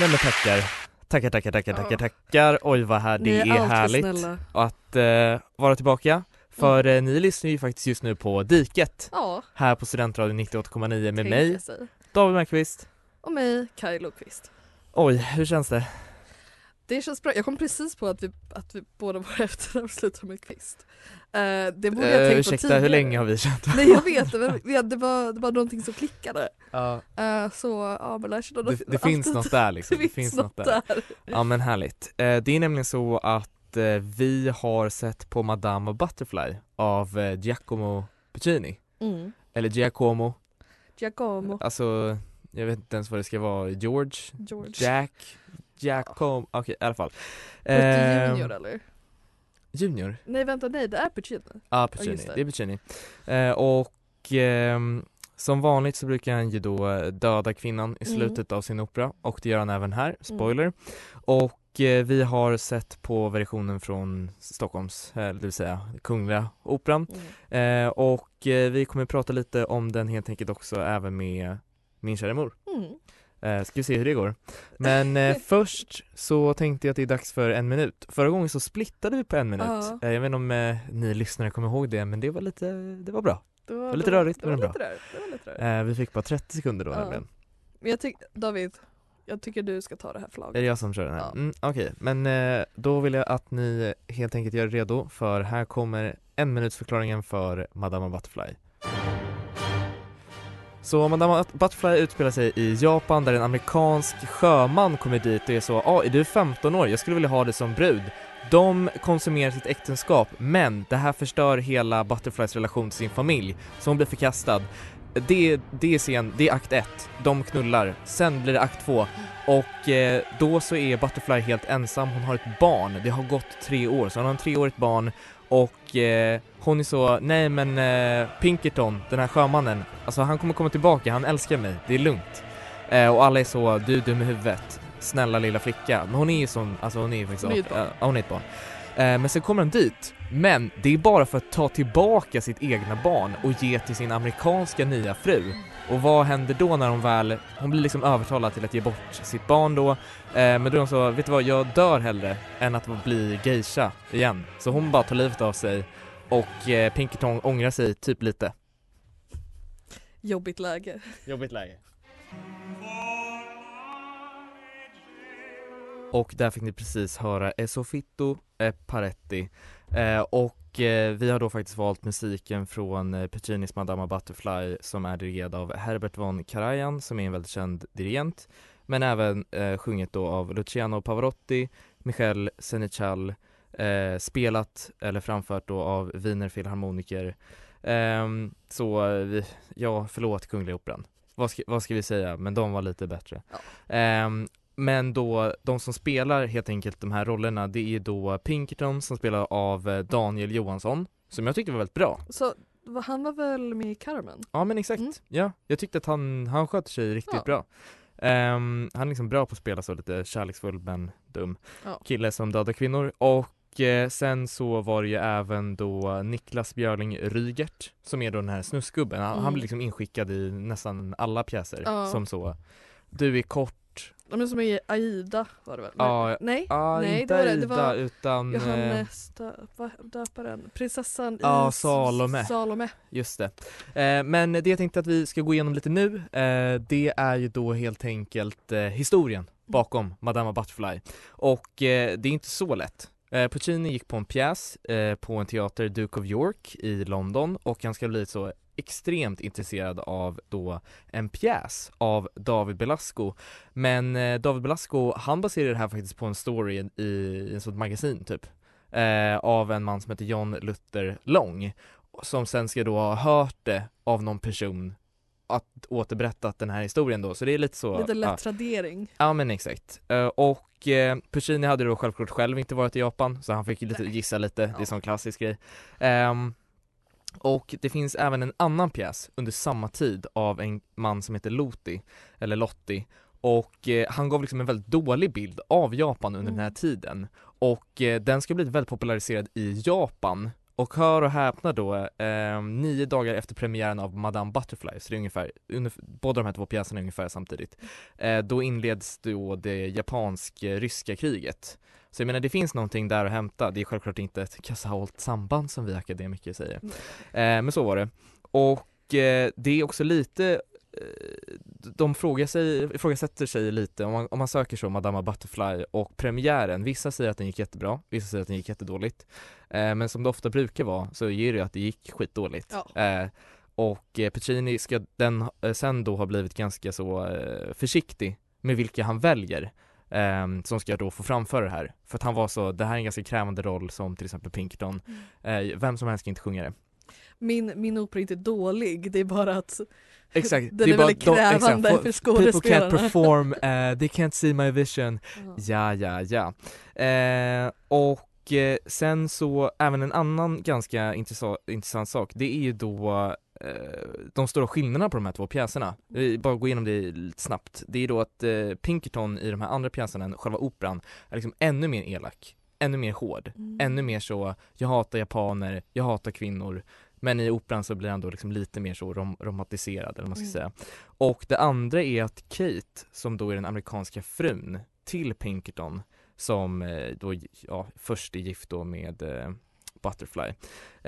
Nej men tackar. Tackar, tackar, tackar, tackar, tackar. Oj vad här, det är, är härligt att eh, vara tillbaka. För eh, ni lyssnar ju faktiskt just nu på Diket Ja, här på Studentradion 98,9 med tänka mig, sig. David Mellqvist. Och mig, Kaj Lundqvist. Oj, hur känns det? Det känns bra. Jag kom precis på att vi, att vi båda våra efternamn slutar med kvist. Eh, det borde jag Eh, tänkt på ursäkta, tidigare. hur länge har vi känt Nej jag vet det, men vi- det var, det var någonting som klickade. Ja, Eh, så ja men jag känner det, det finns något där liksom. Det finns något där. Ja men härligt. Det är nämligen så att vi har sett på Madame Butterfly av Giacomo Puccini. Mm. Eller Giacomo, Giacomo, alltså jag vet inte ens vad det ska vara, George? George. Jack, Giacomo, okej i alla fall. Eh, Junior eller? Junior? Nej vänta nej det är Puccini. Ja, Puccini, just det. det är Puccini. Eh, och ehm, som vanligt så brukar han ju då eh, döda kvinnan i Mm. slutet av sin opera och det gör han även här, spoiler. Och eh, vi har sett på versionen från Stockholms, eh, det vill säga Kungliga Operan. Mm. Eh, och eh, vi kommer prata lite om den helt enkelt också även med min kära mor. Eh, ska vi se hur det går. Men eh, först så tänkte jag att det är dags för en minut. Förra gången så splittade vi på en minut. Ja. Eh, jag vet inte om eh, ni lyssnare kommer ihåg det men det var lite, det var bra. Det var, det var- rörigt, det var men bra. lite rörigt. Det var lite rörigt. Vi fick bara 30 sekunder då Ja. nämligen. Men jag tycker, David, jag tycker du ska ta det här flagget. Är det jag som kör den här? Ja. Mm, Okej, men eh, då vill jag att ni helt enkelt gör redo för här kommer en minuts förklaringen för Madama Butterfly. Så Madama Butterfly utspelar sig i Japan där en amerikansk sjöman kommer dit och är så ja, ah, är du 15 år? Jag skulle vilja ha dig som brud. De konsumerar sitt äktenskap men det här förstör hela Butterflies relation till sin familj så hon blir förkastad. Det, det är scen, det är akt 1. De knullar. Sen blir det akt 2 och eh, då så är Butterfly helt ensam, hon har ett barn, det har gått tre år, så hon har ett treårigt barn och eh, hon är så, nej men eh, Pinkerton, den här sjömannen, alltså han kommer komma tillbaka, han älskar mig, det är lugnt. Eh, och alla är så, du är dum i huvudet, snälla lilla flicka. Men hon är ju som, alltså hon är ju faktiskt, Hon är ett barn. ja, hon är ett barn. Eh, men sen kommer han dit, men det är bara för att ta tillbaka sitt egna barn och ge till sin amerikanska nya fru. Och vad händer då när hon väl, hon blir liksom övertalad till att ge bort sitt barn då, eh, men då är hon så, vet du vad, jag dör hellre än att bli geisha igen. Så hon bara tar livet av sig och eh, Pinkerton ångrar sig typ lite. Jobbigt läge. Jobbigt läge. Och där fick ni precis höra Esofitto eh, Paretti eh, och eh, vi har då faktiskt valt musiken från eh, Puccinis Madama Butterfly som är dirigerad av Herbert von Karajan som är en väldigt känd dirigent men även eh, sjunget då av Luciano Pavarotti, Michel Senechal eh, spelat eller framfört då av Wiener Philharmoniker Ehm, så eh, vi, ja förlåt Kungliga Operan vad ska, vad ska vi säga, men de var lite bättre Ja. Ehm, men då, de som spelar helt enkelt de här rollerna, det är då Pinkerton som spelar av eh, Daniel Johansson, som jag tyckte var väldigt bra. Så han var väl med i Carmen? Ja men exakt, Mm. ja, jag tyckte att han, han sköter sig riktigt Ja. bra. Ehm, han är liksom bra på att spela så lite kärleksfull men dum Ja. kille som dödar kvinnor och eh, sen så var det ju även då Niklas Björling Rygert som är då den här snusgubben. Han, Mm. han blir liksom inskickad i nästan alla pjäser Ja. som så Du är kort, De är som i Aida var det väl? Ja, Nej, ah, nej det var det. Det var utan eh, Johannes döparen, prinsessan Ja, i Salome. Salome. Just det. Eh, men det jag tänkte att vi ska gå igenom lite nu, eh, det är ju då helt enkelt eh, historien bakom Madama Butterfly. Och eh, det är inte så lätt. Eh, Puccini gick på en pjäs eh, på en teater, Duke of York i London och han ska bli så extremt intresserad av då en pjäs av David Belasco men eh, David Belasco han baserar det här faktiskt på en story i, i en sånt magasin typ eh, av en man som heter John Luther Long som sen ska då ha hört det av någon person att återberättat den här historien då, så det är lite så Lite lätt ja, tradering. ja men exakt. Eh, och eh, Puccini hade då självklart själv inte varit i Japan så han fick lite gissa lite, det är Ja. sån klassisk grej. Ehm, och det finns även en annan pjäs under samma tid av en man som heter Loti, eller Lotti och eh, han gav liksom en väldigt dålig bild av Japan under den här Mm. tiden och eh, den ska bli väldigt populariserad i Japan och hör och häpna då, eh, nio dagar efter premiären av Madame Butterfly, så det är ungefär, under, båda de här två pjäserna är ungefär samtidigt, eh, då inleds då det japansk-ryska kriget. Så jag menar det finns någonting där att hämta, det är självklart inte ett kausalt samband som vi akademiker säger. Eh, men så var det. Och eh, det är också lite de frågar sig, ifrågasätter sig lite om man, om man söker så Madama Butterfly och premiären, vissa säger att den gick jättebra, vissa säger att den gick jättedåligt. Eh, men som det ofta brukar vara så ger det att det gick skitdåligt. Ja. eh, och eh, Puccini ska den eh, sen då ha blivit ganska så eh, försiktig med vilka han väljer eh, som ska då få framföra det här. För att han var så, det här är en ganska krävande roll som till exempel Pinkerton. Eh, vem som helst kan inte sjunga det Min, min opera är inte dålig, det är bara att Exakt, den är, bara väldigt de- krävande exakt, för People can't skådespelarna. perform, uh, they can't see my vision Ja. Ja, ja, ja. Eh, och eh, sen så, även en annan ganska intressant, intressant sak, det är ju då de stora skillnaderna på de här två pjäserna. Vi bara gå igenom det lite snabbt. Det är då att Pinkerton i de här andra pjäserna, själva operan, är liksom ännu mer elak, ännu mer hård, Mm. ännu mer så, jag hatar japaner, jag hatar kvinnor, men i operan så blir han då liksom lite mer så rom- romantiserad eller man ska Mm. säga. Och det andra är att Kate, som då är den amerikanska frun till Pinkerton, som eh, då ja, först är gift då med eh, Butterfly,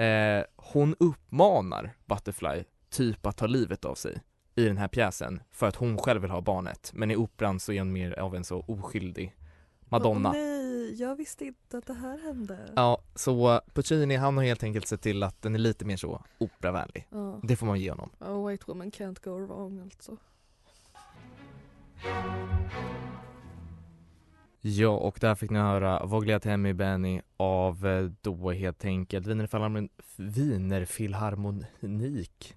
eh, hon uppmanar Butterfly typ att ta livet av sig i den här pjäsen för att hon själv vill ha barnet men i operan så är hon mer av en så oskyldig Madonna. Åh jag visste inte att det här hände. Ja, så Puccini han har helt enkelt sett till att den är lite mer så operavänlig. Ja. Det får man ge honom. A white woman can't go wrong alltså. Ja, och där fick ni höra Vogliatemi Benny av eh, då helt enkelt Wiener Philharmon- Wiener Filharmonik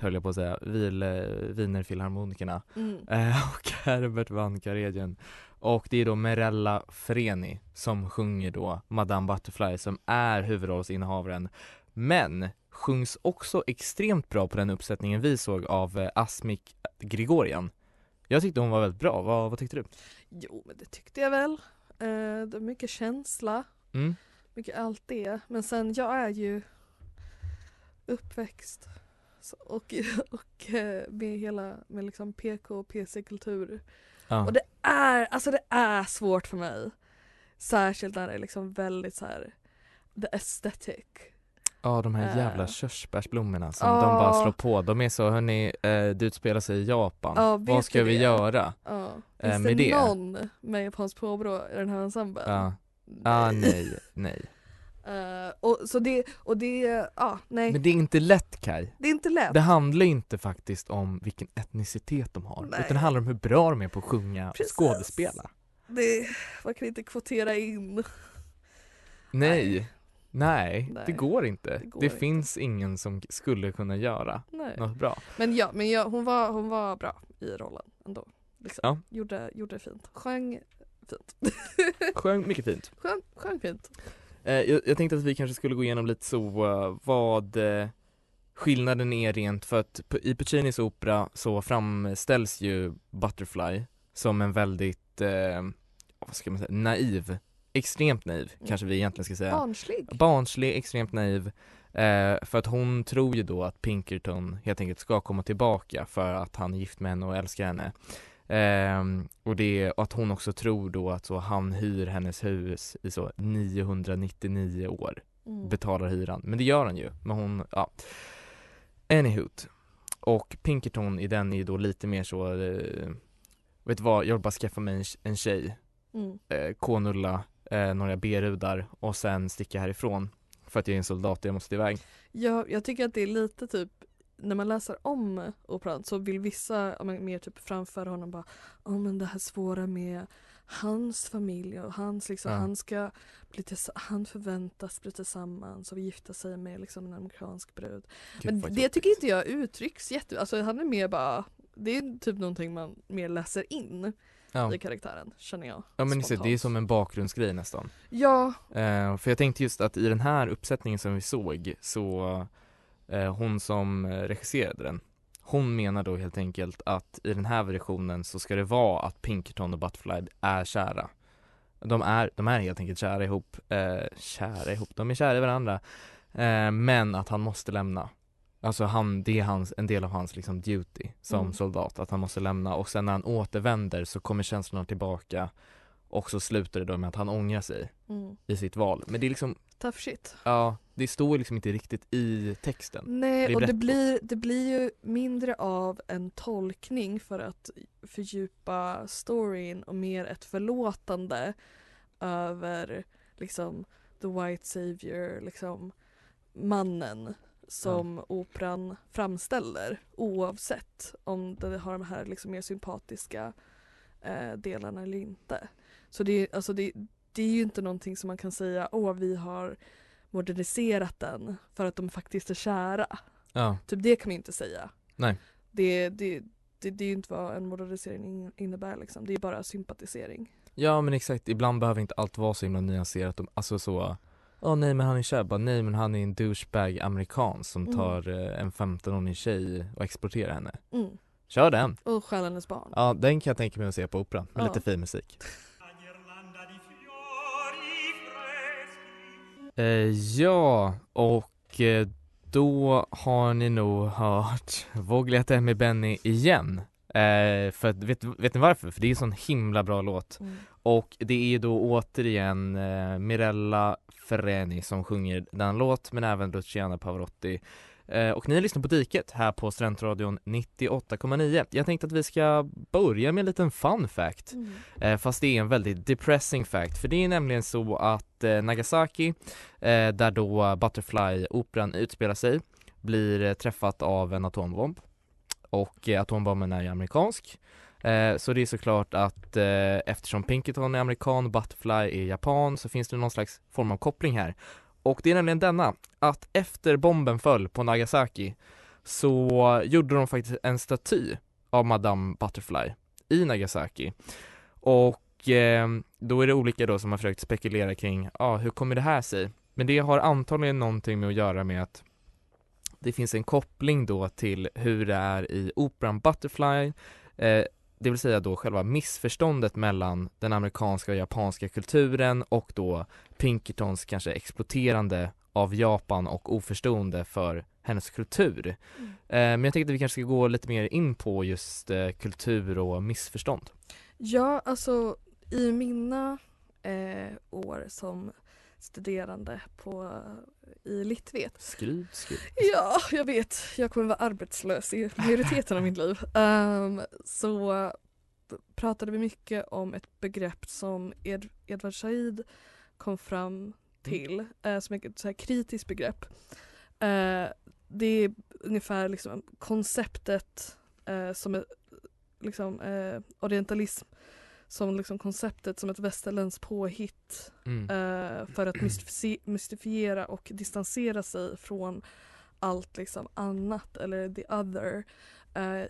höll jag på att säga, Vil, eh, Wiener Filharmonikerna Mm. eh, och Herbert van Karajan och det är då Merella Freni som sjunger då Madame Butterfly som är huvudrollsinnehavaren men sjungs också extremt bra på den uppsättningen vi såg av eh, Asmik Grigorian jag tyckte hon var väldigt bra, vad, vad tyckte du? Jo men det tyckte jag väl. Eh, det är mycket känsla, Mm? mycket allt det. Men sen jag är ju uppväxt och, och eh, med hela med liksom PK och PC-kultur. Ja. Och det är, alltså det är svårt för mig. Särskilt när det är liksom väldigt så här the aesthetic. Ja de här Eh. jävla körsbärsblommorna som Ja. de bara slår på, de är så hörni, eh, det utspelar sig i Japan, Ja, vad ska vi det? göra? Ja. Eh, Finns med det det? någon med japanskt påbrå i den här ensemblen? Ja, ah, nej, nej Eh, och, så det, och det, ja nej. Men det är inte lätt Kai. det är inte lätt. Det handlar inte faktiskt om vilken etnicitet de har, Nej. utan det handlar om hur bra de är på att sjunga och Precis. skådespela Det, man kan inte kvotera in. Nej, nej, Nej. det går inte. Det Det, går inte. finns ingen som skulle kunna göra Nej. något bra. Men ja, men ja hon, var, hon var bra i rollen ändå. Liksom. Ja. Gjorde, gjorde fint. Sjöng fint. Sjöng mycket fint. Sjöng, sjöng fint. Eh, jag, jag tänkte att vi kanske skulle gå igenom lite så eh, vad eh, skillnaden är rent för att i Puccinis opera så framställs ju Butterfly som en väldigt, eh, vad ska man säga, naiv, extremt naiv Mm. kanske vi egentligen ska säga. Barnslig. Barnslig, extremt naiv. Eh, för att hon tror ju då att Pinkerton helt enkelt ska komma tillbaka för att han är gift med henne och älskar henne. Ehm, och det och att hon också tror då att så han hyr hennes hus i så 999 år, Mm. betalar hyran. Men det gör han ju, men hon, ja. Anywho. Och Pinkerton i den är ju då lite mer så, eh, vet du vad, jag vill bara skaffa mig en, en tjej, Mm. eh, K-nulla, eh, några B-rudar och sen sticka härifrån. För att jag är en soldat och jag måste iväg. Ja, jag tycker att det är lite typ när man läser om operan så vill vissa mer typ framföra honom bara oh, men det här svåra med hans familj och hans liksom, Ja. han ska bli han förväntas bli tillsammans och gifta sig med liksom en amerikansk brud. Gud, Men det tycker inte jag uttrycks jätte, alltså han är mer bara det är typ någonting man mer läser in ja. i karaktären känner jag. ja men ser, det är som en bakgrundsgrej nästan. Ja, Eh, för jag tänkte just att i den här uppsättningen som vi såg så hon som eh, regisserade den hon menar då helt enkelt att i den här versionen så ska det vara att Pinkerton och Butterfly är kära. De är, de är helt enkelt kära ihop, eh, kära ihop, de är kära i varandra. Eh, men att han måste lämna. Alltså han, det är hans, en del av hans liksom duty som Mm. soldat, att han måste lämna och sen när han återvänder så kommer känslorna tillbaka och så slutar det då med att han ångrar sig mm. i sitt val. Men det är liksom, tough shit. ja, det står liksom inte riktigt i texten. Nej, Det och det blir, det blir ju mindre av en tolkning för att fördjupa storyn och mer ett förlåtande över liksom the white savior, liksom mannen som operan framställer oavsett om det har de här liksom mer sympatiska eh, delarna eller inte. Så det, är- alltså det, det är ju inte någonting som man kan säga åh vi har moderniserat den för att de faktiskt är kära. Ja, Typ det kan man ju inte säga. Nej. Det, det, det, det är ju inte vad en modernisering in- innebär liksom. Det är bara sympatisering. ja men exakt, ibland behöver inte allt vara så himla nyanserat, alltså så Åh nej men han är kär, bara nej men han är en douchebag amerikan som Mm. tar eh, en 15-årig tjej och exploaterar henne. Mm. Kör den! Och stjäl hennes barn. Ja, den kan jag tänka mig att se på operan med Ja. lite fin musik. Eh, ja, och eh, då har ni nog hört Vågliga med Benny igen. Eh, för att, vet, vet ni varför? För det är en sån himla bra låt. Mm. Och det är då återigen eh, Mirella Ferreni som sjunger den låt, men även Luciana Pavarotti. Eh, och ni lyssnar på Diket här på Studentradion 98,9. Jag tänkte att vi ska börja med en liten fun fact. Mm. Eh, fast det är en väldigt depressing fact, för det är nämligen så att eh, Nagasaki, där då Butterfly-operan utspelar sig, blir träffat av en atombomb. Och atombomben är ju amerikansk. Så det är såklart att eftersom Pinkerton är amerikan och Butterfly är japan så finns det någon slags form av koppling här. Och det är nämligen denna, att efter bomben föll på Nagasaki så gjorde de faktiskt en staty av Madame Butterfly i Nagasaki. Och eh, då är det olika då som har försökt spekulera kring, ja ah, hur kommer det här sig? Men det har antagligen någonting med att göra med att det finns en koppling då till hur det är i operan Butterfly, eh, det vill säga då själva missförståndet mellan den amerikanska och japanska kulturen och då Pinkertons kanske exploaterande av Japan och oförstående för hennes kultur. Mm. Eh, men jag tänkte att vi kanske ska gå lite mer in på just eh, kultur och missförstånd. Ja, alltså i mina eh, år som studerande på, i Litvet. Skryt, skryt. Ja, jag vet. Jag kommer vara arbetslös i majoriteten av mitt liv. Ehm, så pratade vi mycket om ett begrepp som Ed, Edward Said kom fram till eh, som ett så här kritiskt begrepp. Eh, det är ungefär liksom konceptet eh, som är liksom eh, orientalism som liksom konceptet som ett västerländskt påhitt Mm. för att mystifi- mystifiera och distansera sig från allt liksom annat eller the other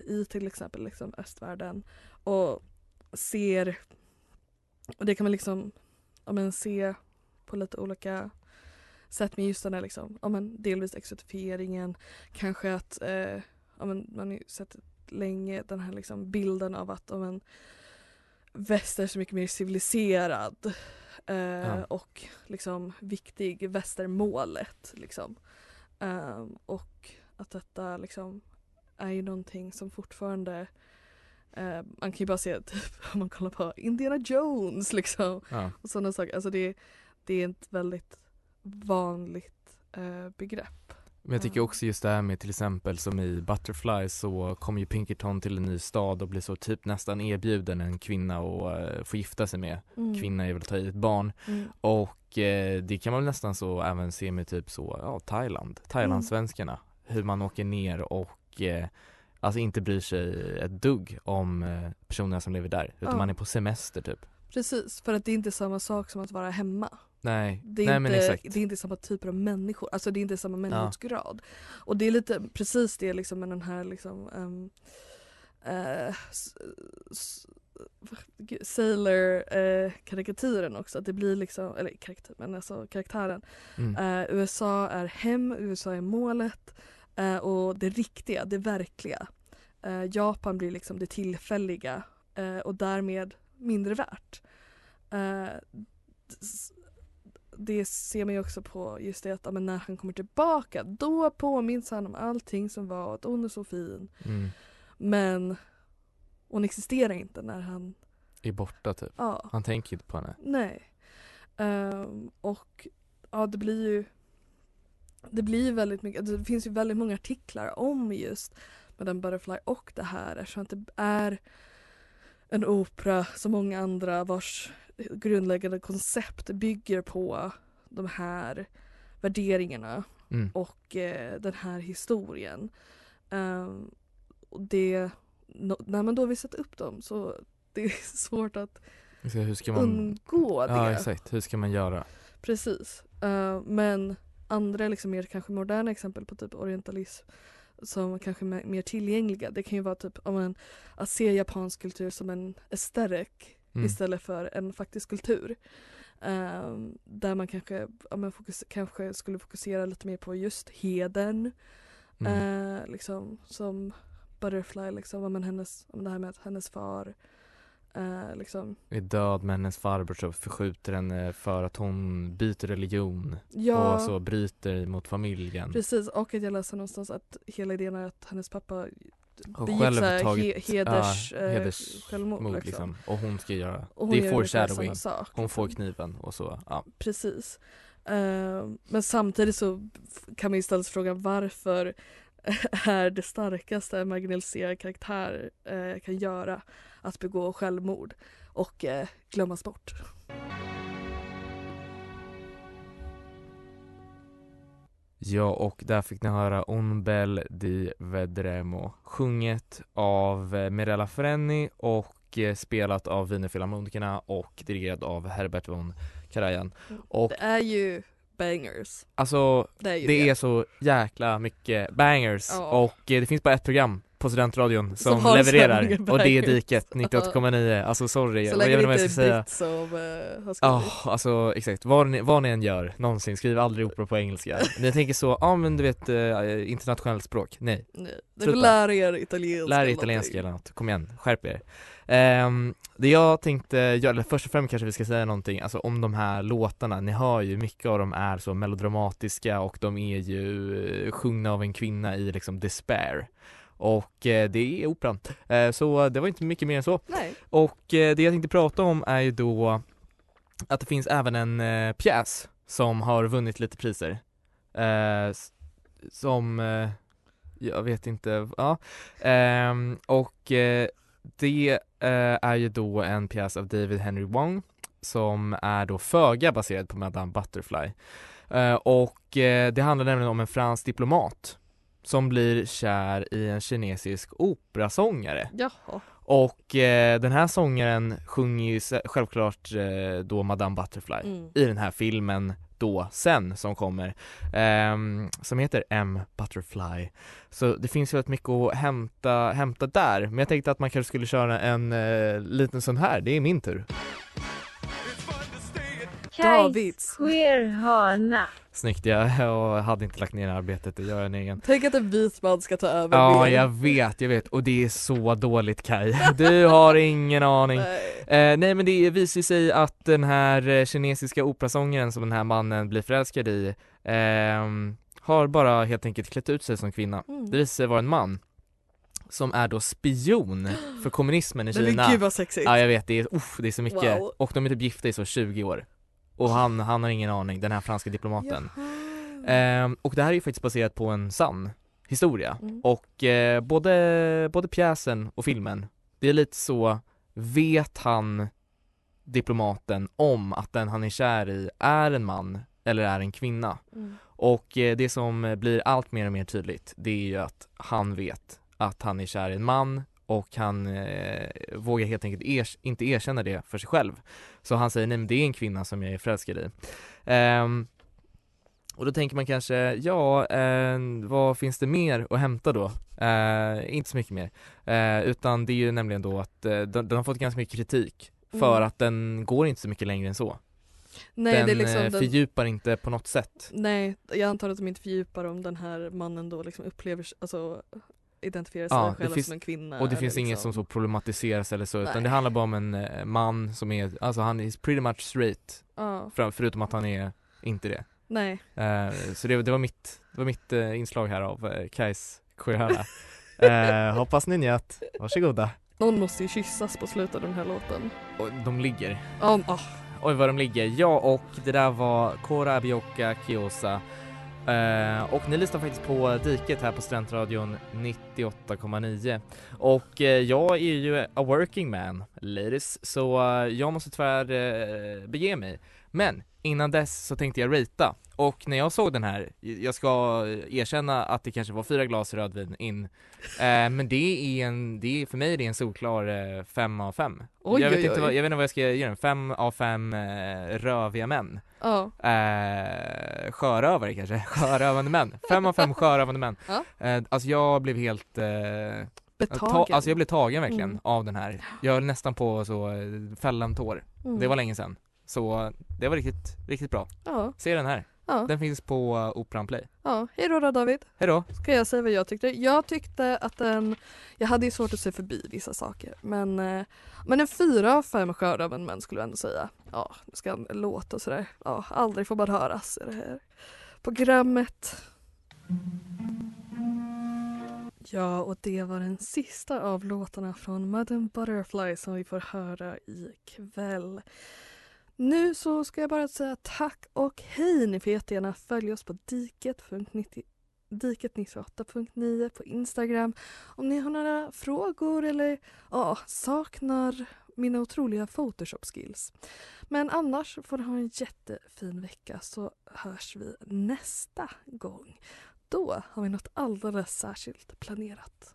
i till exempel liksom östvärlden och ser och det kan man liksom ja, men, se på lite olika sätt med just den här liksom, ja, men, delvis exotifieringen kanske att eh, ja, men, man har ju sett länge den här liksom bilden av att ja, men, väst är så mycket mer civiliserad eh, Ja. och liksom viktig, väst är målet liksom. Ehm, och att detta liksom är ju någonting som fortfarande eh, man kan ju bara se typ om man kollar på Indiana Jones liksom Ja. och sådana saker. Alltså det, det är ett väldigt vanligt eh, begrepp. Men jag tycker också just det här med till exempel som i Butterfly så kommer ju Pinkerton till en ny stad och blir så typ nästan erbjuden en kvinna och uh, få gifta sig med. Mm. Kvinna är väl att ta i ett barn Mm. och eh, det kan man nästan så även se med typ så, ja Thailand, Thailandssvenskarna. Hur man åker ner och eh, alltså inte bryr sig ett dugg om eh, personerna som lever där utan Ja. man är på semester typ. Precis, för att det är inte samma sak som att vara hemma. Nej, Det är, nej inte, men exakt. det är inte samma typer av människor, alltså det är inte samma människosgrad. Och det är lite precis det liksom med den här liksom um, eh, s- s- gud, Sailor-karikatyren också, att det blir liksom, eller karikatyr, men alltså karaktären. Mm. Eh, USA är hem, USA är målet eh, och det riktiga, det verkliga. Eh, Japan blir liksom det tillfälliga eh, och därmed mindre värt. Eh, det ser man ju också på just det att ja, när han kommer tillbaka då påminns han om allting som var att hon är så fin. Mm. Men hon existerar inte när han, Är borta typ. ja. Han tänker inte på henne. Nej. Ehm, och ja, det blir ju det blir väldigt mycket, alltså, det finns ju väldigt många artiklar om just Madame Butterfly och det här eftersom att det är en opera som många andra vars grundläggande koncept bygger på de här värderingarna Mm. och eh, den här historien. Ehm, och det, no, när man då vill sätta upp dem så det är svårt att man, undgå det. ja exakt, hur ska man göra? Precis. Eh, men andra liksom mer kanske moderna exempel på typ orientalism som kanske är mer tillgängliga. Det kan ju vara typ om en, att se japansk kultur som en aesthetic Mm. istället för en faktisk kultur. Eh, där man kanske, ja, men fokus, kanske skulle fokusera lite mer på just heden. Mm. Eh, liksom, som Butterfly, liksom, men hennes, om det här med att hennes far eh, liksom, Är död men hennes farbror så förskjuter henne för att hon byter religion ja, och så bryter mot familjen. Precis, och att jag läste någonstans att hela idén är att hennes pappa Och begick själv här tagit- he, heders, ja, eh, heders- självmord. Mord, liksom. liksom. Och hon ska göra, Och hon det är foreshadowing. sak, Hon får liksom. kniven och så, ja. Precis. Eh, men samtidigt så kan man ju ställa sig frågan varför är det starkaste en marginaliserad karaktär kan göra att begå självmord och eh, glömmas bort. Ja, och där fick ni höra Un bel di vedremo sjunget av eh, Mirella Freni och eh, spelat av Wienerfilharmonikerna och dirigerad av Herbert von Karajan. Och Det är ju bangers. alltså Det är ju det är så jäkla mycket bangers Ja. och eh, det finns bara ett program på studentradion Som som, levererar och det är. Diket 98,9 alltså sorry, Så jag vet inte vad jag ska säga som har Ja, skrivit. alltså exakt. Vad ni, vad ni än gör någonsin, skriv aldrig opera på engelska. Ni tänker så, ja men du vet eh, internationellt språk, nej. Nej, lära er italienska. Lär er italienska eller något, kom igen, skärp er. Ehm, det jag tänkte göra, eller först och främst kanske vi ska säga någonting, alltså om de här låtarna, ni hör ju mycket av dem är så melodramatiska och de är ju eh, sjungna av en kvinna i liksom despair. Och eh, det är operan. Eh, så det var inte mycket mer än så. Nej. Och eh, det jag tänkte prata om är ju då att det finns även en pjäs som har vunnit lite priser. Som, jag vet inte, ja. Ehm, och det är ju då en pjäs av David Henry Wong som är då föga baserad på Madame Butterfly. Och det handlar nämligen om en fransk diplomat som blir kär i en kinesisk operasångare. Jaha. Och eh, den här sångaren sjunger ju självklart eh, då Madame Butterfly Mm. i den här filmen då sen som kommer ehm, som heter M Butterfly Så det finns ju väldigt mycket att hämta, hämta där men jag tänkte att man kanske skulle köra en eh, liten sån här, det är min tur Davids. queerhörna. Snyggt, jag, jag hade inte lagt ner arbetet att göra en egen. Tänk att en vit man ska ta över Ja, mer. jag vet, jag vet. Och det är så dåligt Kai. Du har ingen aning. Nej. Eh, nej men det visar ju sig att den här eh, kinesiska operasångaren som den här mannen blir förälskad i ehm, har bara helt enkelt klätt ut sig som kvinna. Mm. Det visar sig vara en man som är då spion för kommunismen i Kina. men gud vad sexigt. Ja jag vet, det är, uff, det är så mycket. Wow. Och de är typ gifta i så 20 år. Och han, han har ingen aning, den här franska diplomaten. Ehm, och det här är ju faktiskt baserat på en sann historia. Mm. Och eh, både, både pjäsen och filmen, det är lite så, vet han diplomaten om att den han är kär i är en man eller är en kvinna? Mm. Och eh, det som blir allt mer och mer tydligt, det är ju att han vet att han är kär i en man och han eh, vågar helt enkelt ers- inte erkänna det för sig själv. Så han säger nej men det är en kvinna som jag är förälskad i. Ehm, och då tänker man kanske, ja, eh, vad finns det mer att hämta då? Eh, inte så mycket mer. Eh, utan det är ju nämligen då att eh, den, den har fått ganska mycket kritik för Mm. att den går inte så mycket längre än så. Nej den det är liksom eh, den, fördjupar inte på något sätt. Nej, jag antar att de inte fördjupar om den här mannen då liksom upplever, alltså identifierar sig Ja, själv finns- som en kvinna. Och det finns inget liksom. som så problematiseras eller så utan Nej. det handlar bara om en eh, man som är, alltså han är pretty much straight Ja, för, förutom att han är inte det. nej. Eh, så det, det var mitt, det var mitt eh, inslag här av eh, Kajs queerhörna. eh, hoppas ni njöt, varsågoda. Någon måste ju kyssas på slutet av den här låten. Och de ligger. Ja, ah, Oj vad de ligger. Ja och det där var Kora Bioka Kiosa. Eh, och ni lyssnar faktiskt på Diket här på Studentradion 98,9. Och eh, jag är ju a working man, ladies, så eh, jag måste tyvärr eh, bege mig. Men innan dess så tänkte jag rita. Och när jag såg den här, jag ska erkänna att det kanske var fyra glas rödvin in. Eh, men det är en, det är, för mig är det en solklar eh, fem av fem. Oj, jag, vet oj, inte vad, jag vet inte vad jag ska ge den, fem av fem eh, röviga män. ja. Eh, sjörövare kanske, sjörövande män. Fem av fem sjörövande män. Eh, alltså jag blev helt, eh, ta, alltså jag blev tagen verkligen Mm. av den här. Jag höll nästan på så eh, fälla en tår. Mm. Det var länge sedan. Så det var riktigt, riktigt bra. Ja, Se den här. ja, Den finns på uh, Operan Play. ja. Hej då, David. Hejdå! Ska jag säga vad jag tyckte? Jag tyckte att den, jag hade ju svårt att se förbi vissa saker men, eh, men en fyra av fem sjöröven män skulle jag ändå säga. Ja, nu ska han låta sådär. Ja, aldrig får man höras i det här programmet. Ja, och det var den sista av låtarna från Madam Butterfly som vi får höra ikväll. Nu så ska jag bara säga tack och hej. Ni får jättegärna följa oss på diket.90 diket98.9 på Instagram om ni har några frågor eller ja, saknar mina otroliga Photoshop skills. Men annars får du ha en jättefin vecka så hörs vi nästa gång. Då har vi något alldeles särskilt planerat.